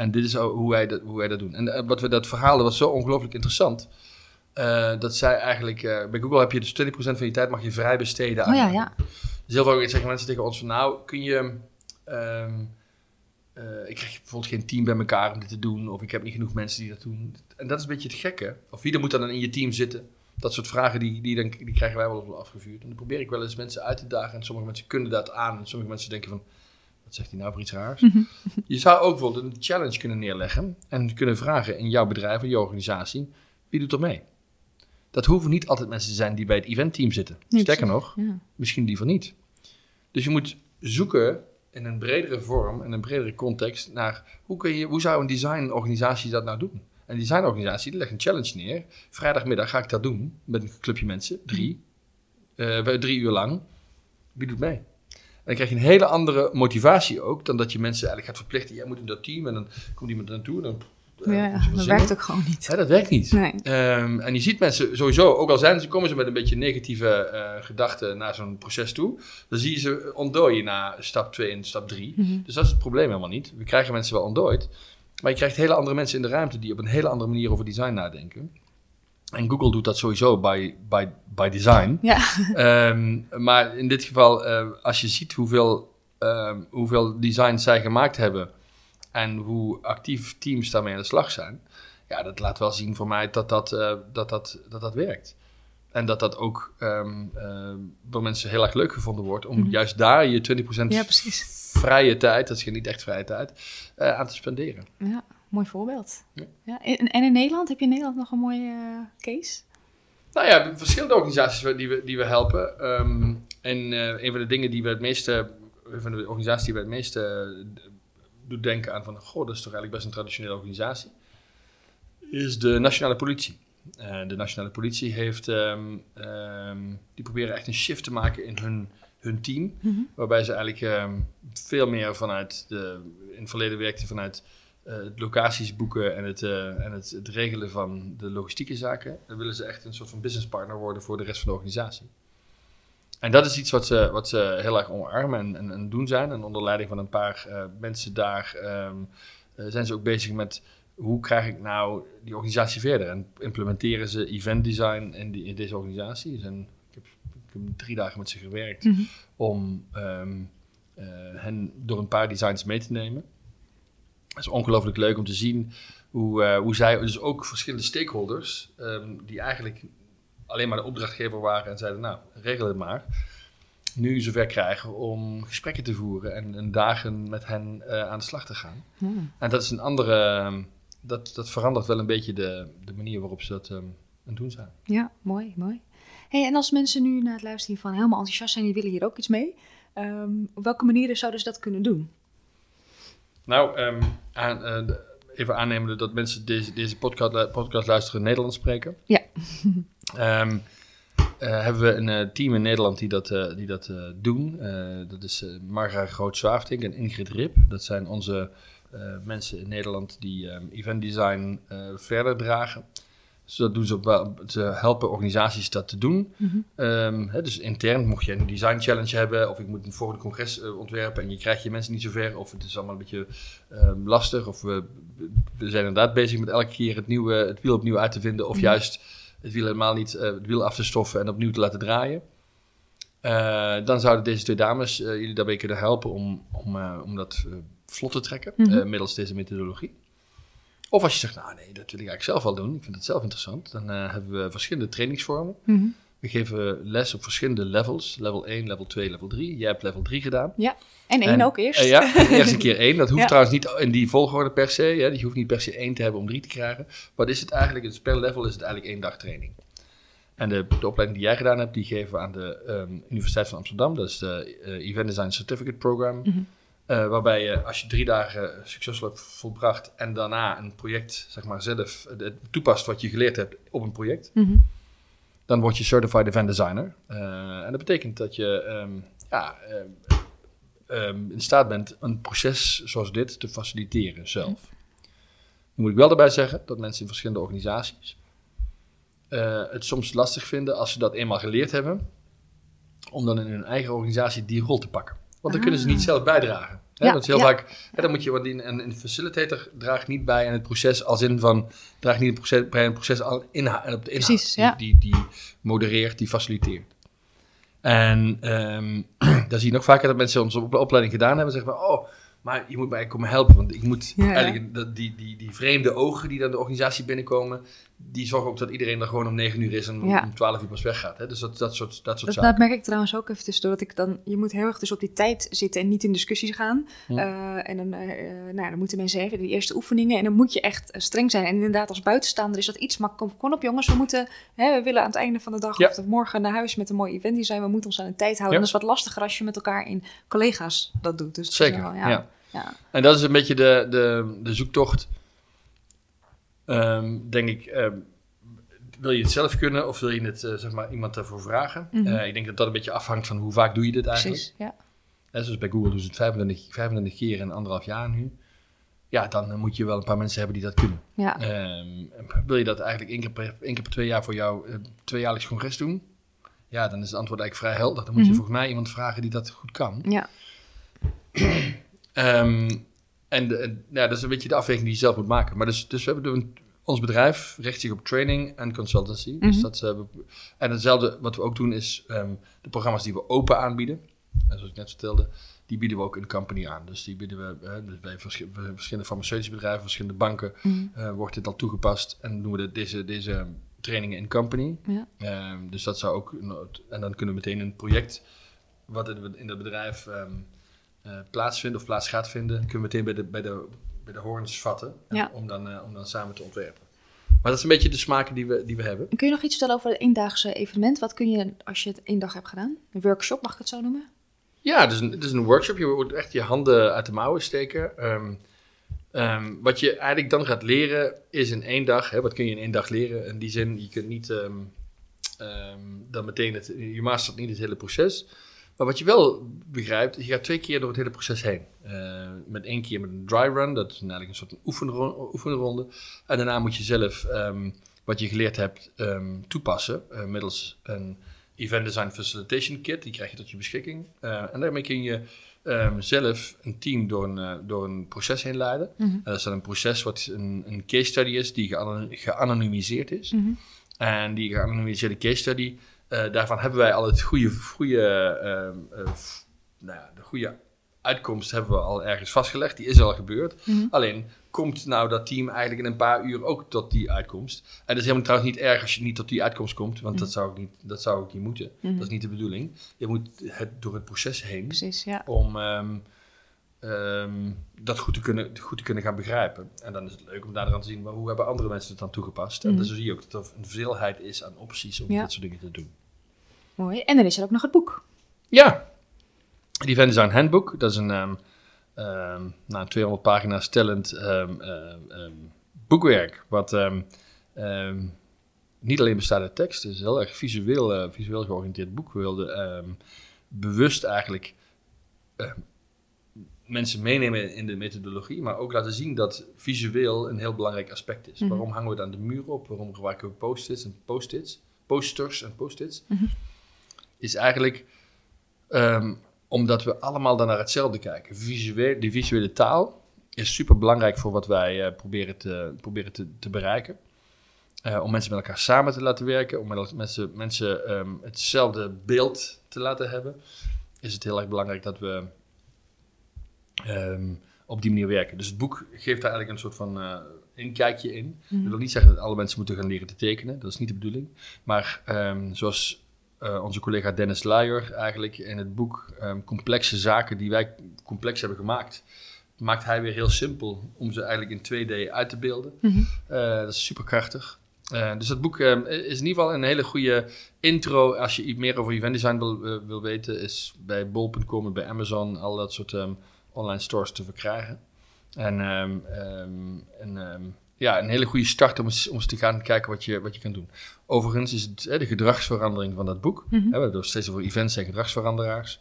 En dit is hoe wij dat, hoe wij dat doen. En uh, wat we dat verhaal was zo ongelooflijk interessant. Uh, dat zij eigenlijk, uh, bij Google heb je dus 20% van je tijd mag je vrij besteden aan. Oh ja, ja. Dus heel vaak zeggen mensen tegen ons van nou, kun je, um, ik krijg bijvoorbeeld geen team bij elkaar om dit te doen. Of ik heb niet genoeg mensen die dat doen. En dat is een beetje het gekke. Of wie er moet dan in je team zitten. Dat soort vragen die, die, dan, die krijgen wij wel afgevuurd. En dan probeer ik wel eens mensen uit te dagen. En sommige mensen kunnen dat aan. En sommige mensen denken van wat zegt hij nou voor iets raars? Mhm. je zou ook bijvoorbeeld een challenge kunnen neerleggen en kunnen vragen in jouw bedrijf of je organisatie, wie doet er mee? Dat hoeven niet altijd mensen te zijn die bij het eventteam zitten. Sterker nog, ja. misschien liever niet. Dus je moet zoeken in een bredere vorm, in een bredere context, naar hoe, kun je, hoe zou een designorganisatie dat nou doen? Een designorganisatie die legt een challenge neer. Vrijdagmiddag ga ik dat doen met een clubje mensen, drie, uh, drie uur lang. Wie doet mee? Dan krijg je een hele andere motivatie ook dan dat je mensen eigenlijk gaat verplichten. Jij moet in dat team en dan komt iemand naartoe. Dan, uh, ja, dat werkt ook gewoon niet. dat werkt niet. Nee. Um, en je ziet mensen sowieso, ook al zijn ze, komen ze met een beetje negatieve uh, gedachten naar zo'n proces toe, dan zie je ze ontdooien na stap 2 en stap 3. Mm -hmm. Dus dat is het probleem helemaal niet. We krijgen mensen wel ontdooid, maar je krijgt hele andere mensen in de ruimte die op een hele andere manier over design nadenken. En Google doet dat sowieso by, by, by design. Ja. Um, maar in dit geval, uh, als je ziet hoeveel, um, hoeveel designs zij gemaakt hebben en hoe actief teams daarmee aan de slag zijn, ja, dat laat wel zien voor mij dat dat, uh, dat, dat, dat, dat werkt. En dat dat ook um, uh, door mensen heel erg leuk gevonden wordt om mm -hmm. juist daar je 20% ja, vrije tijd, dat is niet echt vrije tijd, aan te spenderen. Ja mooi voorbeeld. Ja. ja. En in Nederland, heb je in Nederland nog een mooie uh, case? Nou ja, verschillende organisaties die we, die we helpen. Um, en uh, een van de dingen die we het meeste, van de organisaties die we het meeste uh, doet denken aan van, goh, dat is toch eigenlijk best een traditionele organisatie, is de nationale politie. De nationale politie heeft, um, um, die proberen echt een shift te maken in hun, hun team, mm -hmm. waarbij ze eigenlijk veel meer vanuit de, in het verleden werkten vanuit locaties boeken en, het, uh, en het, het, regelen van de logistieke zaken. Dan willen ze echt een soort van business partner worden voor de rest van de organisatie. En dat is iets wat ze, wat ze heel erg omarmen en, en, en doen zijn. En onder leiding van een paar uh, mensen daar um, zijn ze ook bezig met hoe krijg ik nou die organisatie verder. En implementeren ze event design in, die, in deze organisatie. Dus ik, heb, ik, heb, drie dagen met ze gewerkt mm -hmm. om um, hen door een paar designs mee te nemen. Het is ongelooflijk leuk om te zien hoe, uh, hoe zij, dus ook verschillende stakeholders, um, die eigenlijk alleen maar de opdrachtgever waren en zeiden, nou, regel het maar. Nu zover krijgen om gesprekken te voeren en, en dagen met hen uh, aan de slag te gaan. Hmm. En dat is een andere, um, dat, dat verandert wel een beetje de, de manier waarop ze dat um, aan het doen zijn. Ja, mooi, mooi. Hey, en als mensen nu naar het luisteren van helemaal enthousiast zijn, die willen hier ook iets mee. Um, op welke manieren zouden ze dat kunnen doen? Nou, um, aan, uh, even aannemen dat mensen deze, deze podcast, podcast luisteren Nederlands spreken. Ja. um, uh, hebben we een uh, team in Nederland die dat, die dat doen. dat is Marga Groot-Zwaafdink en Ingrid Rip. Dat zijn onze mensen in Nederland die um, event design verder dragen. Dus dat doen ze op, ze helpen organisaties dat te doen. Mm -hmm. um, hè, dus intern, mocht je een design challenge hebben, of ik moet een volgende congres uh, ontwerpen en je krijgt je mensen niet zover, of het is allemaal een beetje um, lastig, of we, we zijn inderdaad bezig met elke keer het, nieuwe, het wiel opnieuw uit te vinden, of mm -hmm. juist het wiel helemaal niet, uh, het wiel af te stoffen en opnieuw te laten draaien. Uh, dan zouden deze twee dames jullie daarbij kunnen helpen om, om, om dat vlot te trekken, mm -hmm. middels deze methodologie. Of als je zegt, nou nee, dat wil ik eigenlijk zelf wel doen. Ik vind het zelf interessant. Dan uh, hebben we verschillende trainingsvormen. Mm -hmm. We geven les op verschillende levels. Level 1, level 2, level 3. Jij hebt level 3 gedaan. Ja, en 1 ook eerst. Uh, ja, eerst een keer 1. Dat hoeft ja. trouwens niet in die volgorde per se. Hè. Je hoeft niet per se 1 te hebben om 3 te krijgen. Wat is het eigenlijk? Dus per level is het eigenlijk één dag training. En de, de opleiding die jij gedaan hebt, die geven we aan de um, Universiteit van Amsterdam. Dat is de uh, Event Design Certificate Program. Mm -hmm. Uh, waarbij je, als je drie dagen succesvol hebt volbracht en daarna een project, zeg maar, zelf uh, toepast wat je geleerd hebt op een project, mm -hmm. dan word je Certified Event Designer. Uh, en dat betekent dat je um, ja, um, in staat bent een proces zoals dit te faciliteren zelf. Mm -hmm. Nu moet ik wel erbij zeggen dat mensen in verschillende organisaties het soms lastig vinden als ze dat eenmaal geleerd hebben, om dan in hun eigen organisatie die rol te pakken. Want dan ah. kunnen ze niet zelf bijdragen. Hè? Ja, dat is heel ja. vaak, hè, dan moet je, want een, een facilitator draagt niet bij aan het proces als in van, draagt niet een proces, bij een proces al inha, op de inhoud. Precies, ja. die, die, die modereert, die faciliteert. En um, dan zie je nog vaker dat mensen onze opleiding gedaan hebben en zeggen van, oh, maar je moet mij komen helpen, want ik moet Ja, eigenlijk, die, die, die vreemde ogen die dan de organisatie binnenkomen, die zorgen ook dat iedereen er gewoon om 9 uur is en Ja. om 12 uur pas weggaat. Hè? Dus dat, dat soort, dat soort Dat, zaken. dat merk ik trouwens ook even tussendoor. Dat ik dan, je moet heel erg dus op die tijd zitten en niet in discussies gaan. Eh, en dan, eh, nou, ja, dan moeten mensen even die eerste oefeningen. En dan moet je echt eh, streng zijn. En inderdaad, als buitenstaander is dat iets. Maar kom, op jongens, we moeten, hè, we willen aan het einde van de dag Ja. of morgen naar huis met een mooi event design. We moeten ons aan de tijd houden. Ja. En dat is wat lastiger als je met elkaar in collega's dat doet. Dus Zeker, wel, ja. En dat is een beetje de, de, de zoektocht. Ehm, denk ik, ehm, wil je het zelf kunnen of wil je het, eh, zeg maar, iemand daarvoor vragen? Mhm. Eh, ik denk dat dat een beetje afhangt van hoe vaak doe je dit eigenlijk. Precies, ja. Zoals bij Google doen ze het 25, 25 keer in anderhalf jaar nu. Ja, dan eh, moet je wel een paar mensen hebben die dat kunnen. ja. Ehm, wil je dat eigenlijk één keer per, één keer per twee jaar voor jouw uh, tweejaarlijks congres doen? Ja, dan is het antwoord eigenlijk vrij helder. Dan moet je Mhm. volgens mij iemand vragen die dat goed kan. ja. En de, ja, dat is een beetje de afweging die je zelf moet maken. Maar dus, dus we hebben een, ons bedrijf richt zich op training en consultancy. Dus Mhm. dat, eh, we- en hetzelfde wat we ook doen is ehm, de programma's die we open aanbieden. En zoals ik net vertelde, die bieden we ook in company aan. Dus die bieden we eh, dus bij verschi- bij verschillende farmaceutische bedrijven, verschillende banken Mhm. eh, wordt dit al toegepast. En doen we de, deze, deze trainingen in company. Ja. Ehm, dus dat zou ook, en dan kunnen we meteen een project wat in, in dat bedrijf ehm, eh, plaatsvindt of plaats gaat vinden, kunnen we meteen bij de, bij de, bij de horens vatten en Ja. om, dan, eh, om dan samen te ontwerpen. Maar dat is een beetje de smaken die we, die we hebben. En Kun je nog iets vertellen over het eendaagse evenement? Wat kun je als je het één dag hebt gedaan? Een workshop, mag ik het zo noemen? Ja, het is een, het is een workshop. Je moet echt je handen uit de mouwen steken. Ehm, ehm, wat je eigenlijk dan gaat leren is in één dag. Hè, wat kun je in één dag leren? In die zin, je kunt niet ehm, dan meteen het, je mastert niet het hele proces. Maar wat je wel begrijpt, je gaat twee keer door het hele proces heen. Eh, met één keer met een dry run, dat is eigenlijk een soort oefenronde. oefenronde. En daarna moet je zelf ehm, wat je geleerd hebt ehm, toepassen eh, middels een Event Design Facilitation Kit. Die krijg je tot je beschikking. Eh, en daarmee kun je ehm, zelf een team door een, door een proces heen leiden. Mhm. En dat is dan een proces wat een, een case study is, die geano- geanonimiseerd is. Mhm. En die geanonimiseerde case study, eh, daarvan hebben wij al het goede, goede, ehm, eh, nou ja, de goede uitkomst hebben we al ergens vastgelegd. Die is al gebeurd. Mhm. Alleen komt nou dat team eigenlijk in een paar uur ook tot die uitkomst. En dat is helemaal trouwens niet erg als je niet tot die uitkomst komt, want dat, zou ik niet, dat zou ook niet moeten. Mhm. Dat is niet de bedoeling. Je moet het, door het proces heen Precies, ja. om ehm, ehm, dat goed te, kunnen, goed te kunnen gaan begrijpen. En dan is het leuk om daar aan te zien, maar hoe hebben andere mensen het dan toegepast? En Mhm. dan zie je ook dat er een veelheid is aan opties om Ja. dit soort dingen te doen. Mooi. En dan is er ook nog het boek. Ja, die Event Design Handbook. Dat is een um, um, nou, 200 pagina's tellend um, boekwerk. Wat niet alleen bestaat uit tekst, het is een heel erg visueel, uh, visueel georiënteerd boek. We wilden bewust eigenlijk mensen meenemen in de methodologie, maar ook laten zien dat visueel een heel belangrijk aspect is. Mhm. Waarom hangen we het aan de muur op? Waarom gebruiken we post-its en post-its? Posters en post-its? Mhm. Is eigenlijk um, omdat we allemaal dan naar hetzelfde kijken. Visueel, die visuele taal is super belangrijk voor wat wij uh, proberen, te, proberen te, te bereiken. Uh, om mensen met elkaar samen te laten werken, om mensen, mensen um, hetzelfde beeld te laten hebben, is het heel erg belangrijk dat we um, op die manier werken. Dus het boek geeft daar eigenlijk een soort van uh, inkijkje in. Mm Dat wil niet zeggen dat alle mensen moeten gaan leren te tekenen, dat is niet de bedoeling. Maar um, zoals uh, onze collega Dennis Luijer eigenlijk in het boek um, complexe zaken die wij complex hebben gemaakt, maakt hij weer heel simpel om ze eigenlijk in 2D uit te beelden. Mm -hmm. uh, dat is super krachtig. Uh, dus dat boek uh, is in ieder geval een hele goede intro. Als je iets meer over event design wil, wil weten, is bij bol.com, bij Amazon, al dat soort um, online stores te verkrijgen. En, en ja, een hele goede start om eens, om eens te gaan kijken wat je, wat je kan doen. Overigens is het hè, de gedragsverandering van dat boek. Mm -hmm. hè, we hebben steeds over events en gedragsveranderaars.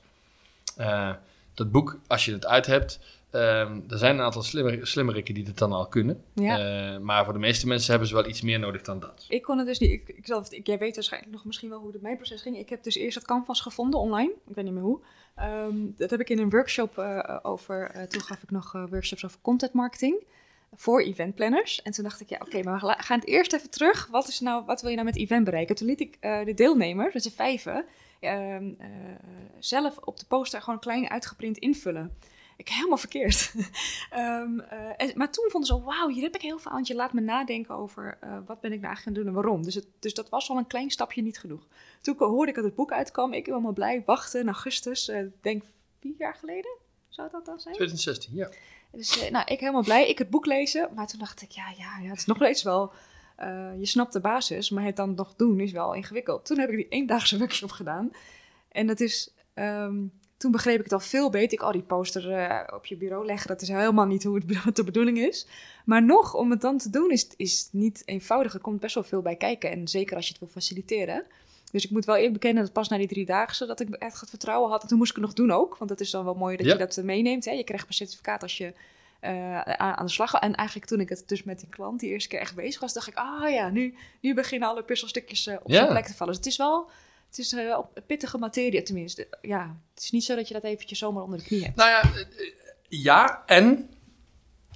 Uh, dat boek, als je het uit hebt, um, er zijn een aantal slimmer, slimmerikken die het dan al kunnen. Ja. Uh, maar voor de meeste mensen hebben ze wel iets meer nodig dan dat. Ik kon het dus niet. Ik, ik, zelf, ik, jij weet waarschijnlijk nog misschien wel hoe het mijn proces ging. Ik heb dus eerst het canvas gevonden online. Ik weet niet meer hoe. Um, dat heb ik in een workshop uh, over. toen gaf ik nog workshops over content marketing voor eventplanners. En toen dacht ik, ja, oké, maar we gaan het eerst even terug. Wat, is nou, wat wil je nou met event bereiken? Toen liet ik uh, de deelnemers, dus de vijven, uh, uh, zelf op de poster gewoon klein uitgeprint invullen. Ik helemaal verkeerd. um, en, maar toen vonden ze, wauw, hier heb ik heel veel aan. Je laat me nadenken over wat ben ik nou eigenlijk gaan doen en waarom. Dus, dus dat was al een klein stapje niet genoeg. Toen hoorde ik dat het boek uitkwam. Ik helemaal blij, wachten in augustus, denk vier jaar geleden. Zou dat dan zijn? 2016, ja. Dus uh, nou, ik helemaal blij. Ik het boek lezen. Maar toen dacht ik, ja, ja, ja het is nog steeds wel... Uh, je snapt de basis, maar het dan nog doen is wel ingewikkeld. Toen heb ik die eendaagse workshop gedaan. En dat is... Um, toen begreep ik het al veel beter. Ik al die poster uh, op je bureau leggen, dat is helemaal niet hoe het de bedoeling is. Maar nog, om het dan te doen, is, is niet eenvoudig. Er komt best wel veel bij kijken. En zeker als je het wil faciliteren. Dus ik moet wel eerlijk bekennen dat pas na die drie dagen dat ik echt het vertrouwen had. En toen moest ik het nog doen ook, want dat is dan wel mooi dat je dat eh, meeneemt. Hè? Je krijgt een certificaat als je uh, aan de slag gaat. En eigenlijk toen ik het dus met die klant die eerste keer echt bezig was, dacht ik, ah oh, ja, nu, nu beginnen alle puzzelstukjes uh, op ja. zijn plek te vallen. Dus het is wel... Het is uh, pittige materie tenminste. Ja, het is niet zo dat je dat eventjes zomaar onder de knie hebt. Nou ja, ja en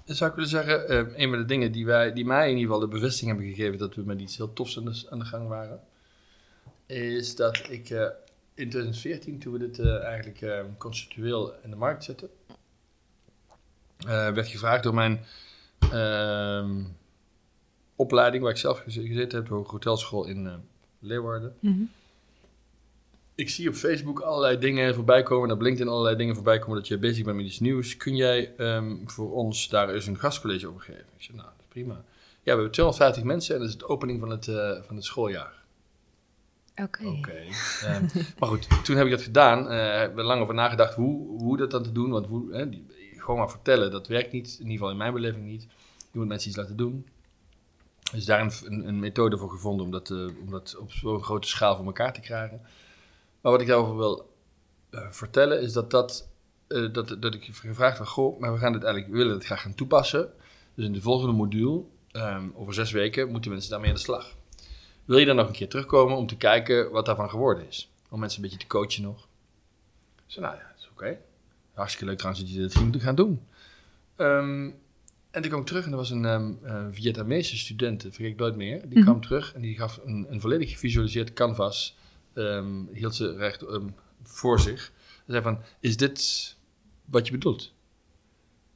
zou ik willen zeggen, een van de dingen die, wij, die mij in ieder geval de bevestiging hebben gegeven dat we met iets heel tofs aan de, aan de gang waren, is dat ik uh, in 2014, toen we dit uh, eigenlijk uh, conceptueel in de markt zetten, werd gevraagd door mijn ehm, opleiding, waar ik zelf gezeten heb, door hotelschool in Leeuwarden. Mm -hmm. Ik zie op Facebook allerlei dingen voorbij komen, op LinkedIn allerlei dingen voorbij komen dat je bezig bent met iets nieuws. Kun jij um, voor ons daar eens een gastcollege over geven? Ik zei, nou, dat is prima. Ja, we hebben 250 mensen en dat is de opening van het, van het schooljaar. Oké. Okay. Ehm, maar goed, toen heb ik dat gedaan. Uh, heb er lang over nagedacht hoe, hoe dat dan te doen. Want hoe, die, gewoon maar vertellen, dat werkt niet. In ieder geval in mijn beleving niet. Je moet mensen iets laten doen. Dus daar een, een, methode voor gevonden om dat, uh, om dat op zo'n grote schaal voor elkaar te krijgen. Maar wat ik daarover wil uh, vertellen is dat, dat, dat, dat ik gevraagd heb: goh, maar we gaan dit eigenlijk, we willen het graag gaan toepassen. Dus in de volgende module, um, over zes weken, moeten mensen daarmee aan de slag. Wil je dan nog een keer terugkomen om te kijken wat daarvan geworden is? Om mensen een beetje te coachen nog. Zo, nou ja, dat is oké. Okay. Hartstikke leuk trouwens dat je dit moet gaan doen. Um, en toen kwam ik terug en er was een um, uh, Vietnamese student, vergeet ik nooit meer. Die mm -hmm. kwam terug en die gaf een, een volledig gevisualiseerd canvas. Um, hield ze recht voor zich. Ze zei van, is dit wat je bedoelt?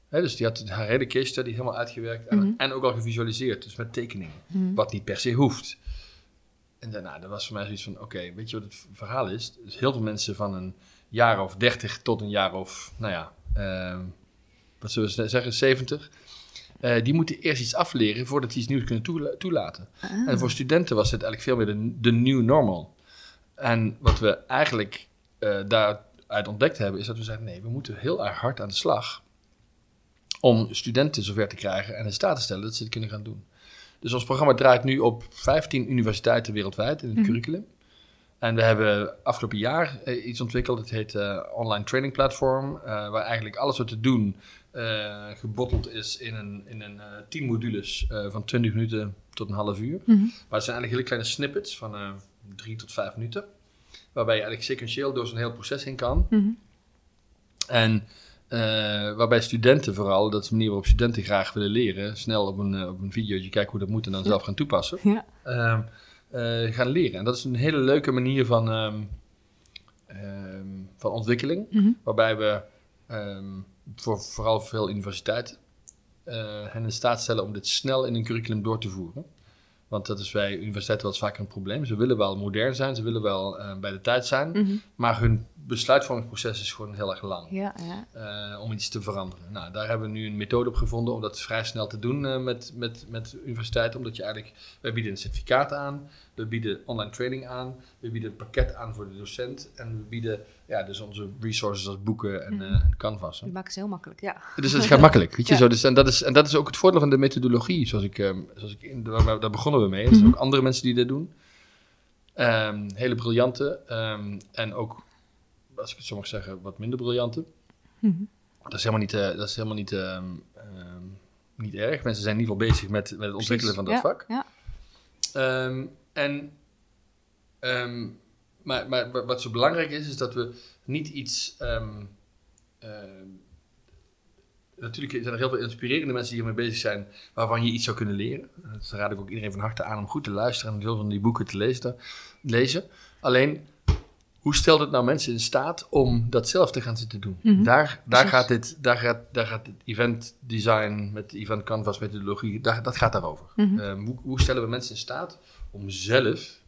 He, dus die had haar hele case study helemaal uitgewerkt en, mm -hmm. en ook al gevisualiseerd, dus met tekeningen. Mm -hmm. Wat niet per se hoeft. En daarna, dat was voor mij zoiets van, oké, weet je wat het verhaal is? Dus heel veel mensen van een jaar of 30 tot een jaar of, nou ja, uh, wat zullen we zeggen, 70... Uh, die moeten eerst iets afleren voordat die iets nieuws kunnen toela toelaten. Ah. En voor studenten was het eigenlijk veel meer de, de new normal. En wat we eigenlijk uh, daaruit ontdekt hebben, is dat we zeiden: nee, we moeten heel erg hard aan de slag om studenten zover te krijgen en in staat te stellen dat ze het kunnen gaan doen. Dus ons programma draait nu op 15 universiteiten wereldwijd in het mhm. curriculum. En we hebben afgelopen jaar eh, iets ontwikkeld, het heet uh, Online Training Platform, uh, waar eigenlijk alles wat te doen gebotteld is in een, in een 10 modules van 20 minuten tot een half uur. Mhm. Maar het zijn eigenlijk hele kleine snippets van 3 tot 5 minuten, waarbij je eigenlijk sequentieel door zo'n heel proces in kan. Mhm. En waarbij studenten vooral, dat is de manier waarop studenten graag willen leren, snel op een, op een videootje kijken hoe dat moet en dan zelf gaan toepassen. Ja. Ehm, uh, gaan leren. En dat is een hele leuke manier van, um, um, van ontwikkeling, mm -hmm. waarbij we um, voor vooral veel universiteiten hen in staat stellen om dit snel in een curriculum door te voeren. Want dat is bij universiteiten wel eens vaker een probleem. Ze willen wel modern zijn, ze willen wel uh, bij de tijd zijn, mm -hmm. maar hun besluitvormingsproces is gewoon heel erg lang ja, ja. Uh, om iets te veranderen. Nou, daar hebben we nu een methode op gevonden om dat vrij snel te doen uh, met, met, met universiteiten. Omdat je eigenlijk, wij bieden een certificaat aan, we bieden online training aan, we bieden een pakket aan voor de docent en we bieden ja, dus onze resources als boeken en, uh, en canvas. Je maakt het heel makkelijk, ja. Dus het gaat makkelijk, weet je ja. zo. Dus, en, dat is, en dat is ook het voordeel van de methodologie, zoals ik, um, zoals ik in, daar, daar begonnen we mee. Er zijn mm -hmm. ook andere mensen die dit doen. Um, hele briljante um, en ook als ik het zo mag zeggen, wat minder briljante. Mm Dat is helemaal niet, uh, dat is helemaal niet, niet erg. Mensen zijn in ieder geval bezig met, met het ontwikkelen van dat vak. Ja. En, maar, maar wat zo belangrijk is, is dat we niet iets. natuurlijk zijn er heel veel inspirerende mensen die hiermee bezig zijn, waarvan je iets zou kunnen leren. Dat raad ik ook iedereen van harte aan om goed te luisteren en veel van die boeken te lezen. lezen. Alleen hoe stelt het nou mensen in staat om dat zelf te gaan zitten doen? Mhm. daar, daar, gaat dit, daar, gaat, daar gaat het event design met de event canvas methodologie, daar, dat gaat daarover. Mm hoe, hoe, stellen we mensen in staat om zelf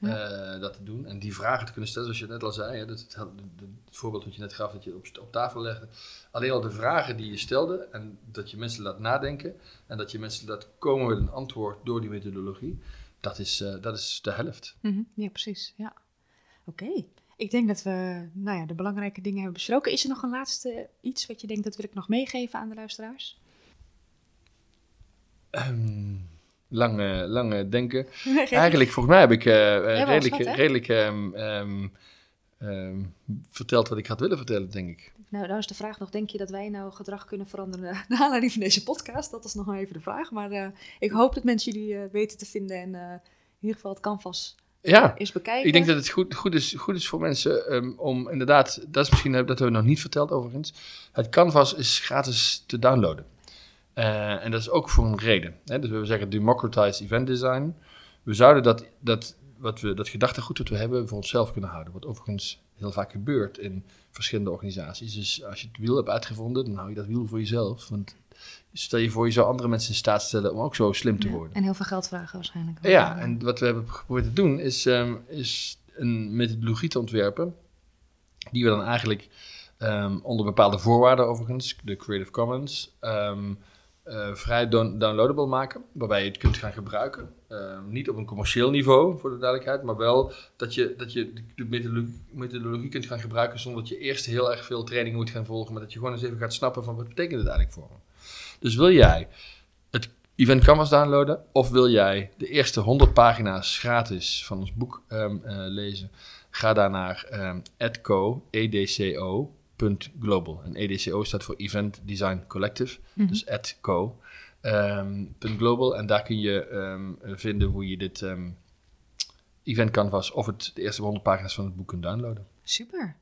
uh, dat te doen en die vragen te kunnen stellen, zoals je net al zei. Hè, dat, het, het, voorbeeld dat je net gaf, dat je op, op tafel legde. Alleen al de vragen die je stelde en dat je mensen laat nadenken en dat je mensen laat komen met een antwoord door die methodologie, dat is, uh, dat is de helft. Mm -hmm. Ja, precies. Ja. Oké. Ik denk dat we nou ja, de belangrijke dingen hebben besproken. Is er nog een laatste iets wat je denkt dat wil ik nog meegeven aan de luisteraars? Um, lange, lange denken. Eigenlijk, volgens mij heb ik uh, redelijk, redelijk um, um, verteld wat ik had willen vertellen, denk ik. Nou, nou is de vraag nog, denk je dat wij nou gedrag kunnen veranderen naar aanleiding van deze podcast? Dat is nog even de vraag. Maar ik hoop dat mensen jullie weten te vinden en in ieder geval het canvas ja, eens bekijken. Ik denk dat het goed, goed, is, goed is voor mensen um, om inderdaad, dat is misschien dat hebben we nog niet verteld overigens. Het canvas is gratis te downloaden. Uh, en dat is ook voor een reden. Hè? Dus we zeggen democratize event design. We zouden dat, dat, wat we, dat gedachtegoed dat we hebben voor onszelf kunnen houden. Wat overigens heel vaak gebeurt in verschillende organisaties. Dus als je het wiel hebt uitgevonden, dan hou je dat wiel voor jezelf. Want Stel je voor, je zou andere mensen in staat stellen om ook zo slim te worden. en heel veel geld vragen waarschijnlijk. Ja, en wat we hebben geprobeerd te doen is, um, is een methodologie te ontwerpen. Die we dan eigenlijk um, onder bepaalde voorwaarden overigens, de Creative Commons, um, uh, vrij downloadable maken. Waarbij je het kunt gaan gebruiken. niet op een commercieel niveau, voor de duidelijkheid. Maar wel dat je, dat je de methodologie, kunt gaan gebruiken zonder dat je eerst heel erg veel training moet gaan volgen. Maar dat je gewoon eens even gaat snappen van wat betekent het eigenlijk voor me. Dus wil jij het Event Canvas downloaden of wil jij de eerste 100 pagina's gratis van ons boek um, uh, lezen? Ga daar naar um, edco, edco.global. En EDCO staat voor Event Design Collective, -hmm. dus edco. Um, .global en daar kun je um, vinden hoe je dit um, Event Canvas of het, de eerste 100 pagina's van het boek kunt downloaden. Super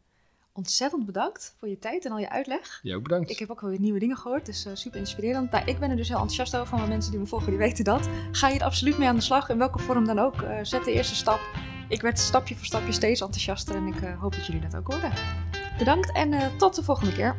ontzettend bedankt voor je tijd en al je uitleg. Jij ook bedankt. Ik heb ook wel weer nieuwe dingen gehoord, dus uh, super inspirerend. Nou, ik ben er dus heel enthousiast over, maar mensen die me volgen, die weten dat. Ga je er absoluut mee aan de slag, in welke vorm dan ook. Uh, zet de eerste stap. Ik werd stapje voor stapje steeds enthousiaster en ik uh, hoop dat jullie dat ook worden. Bedankt en tot de volgende keer.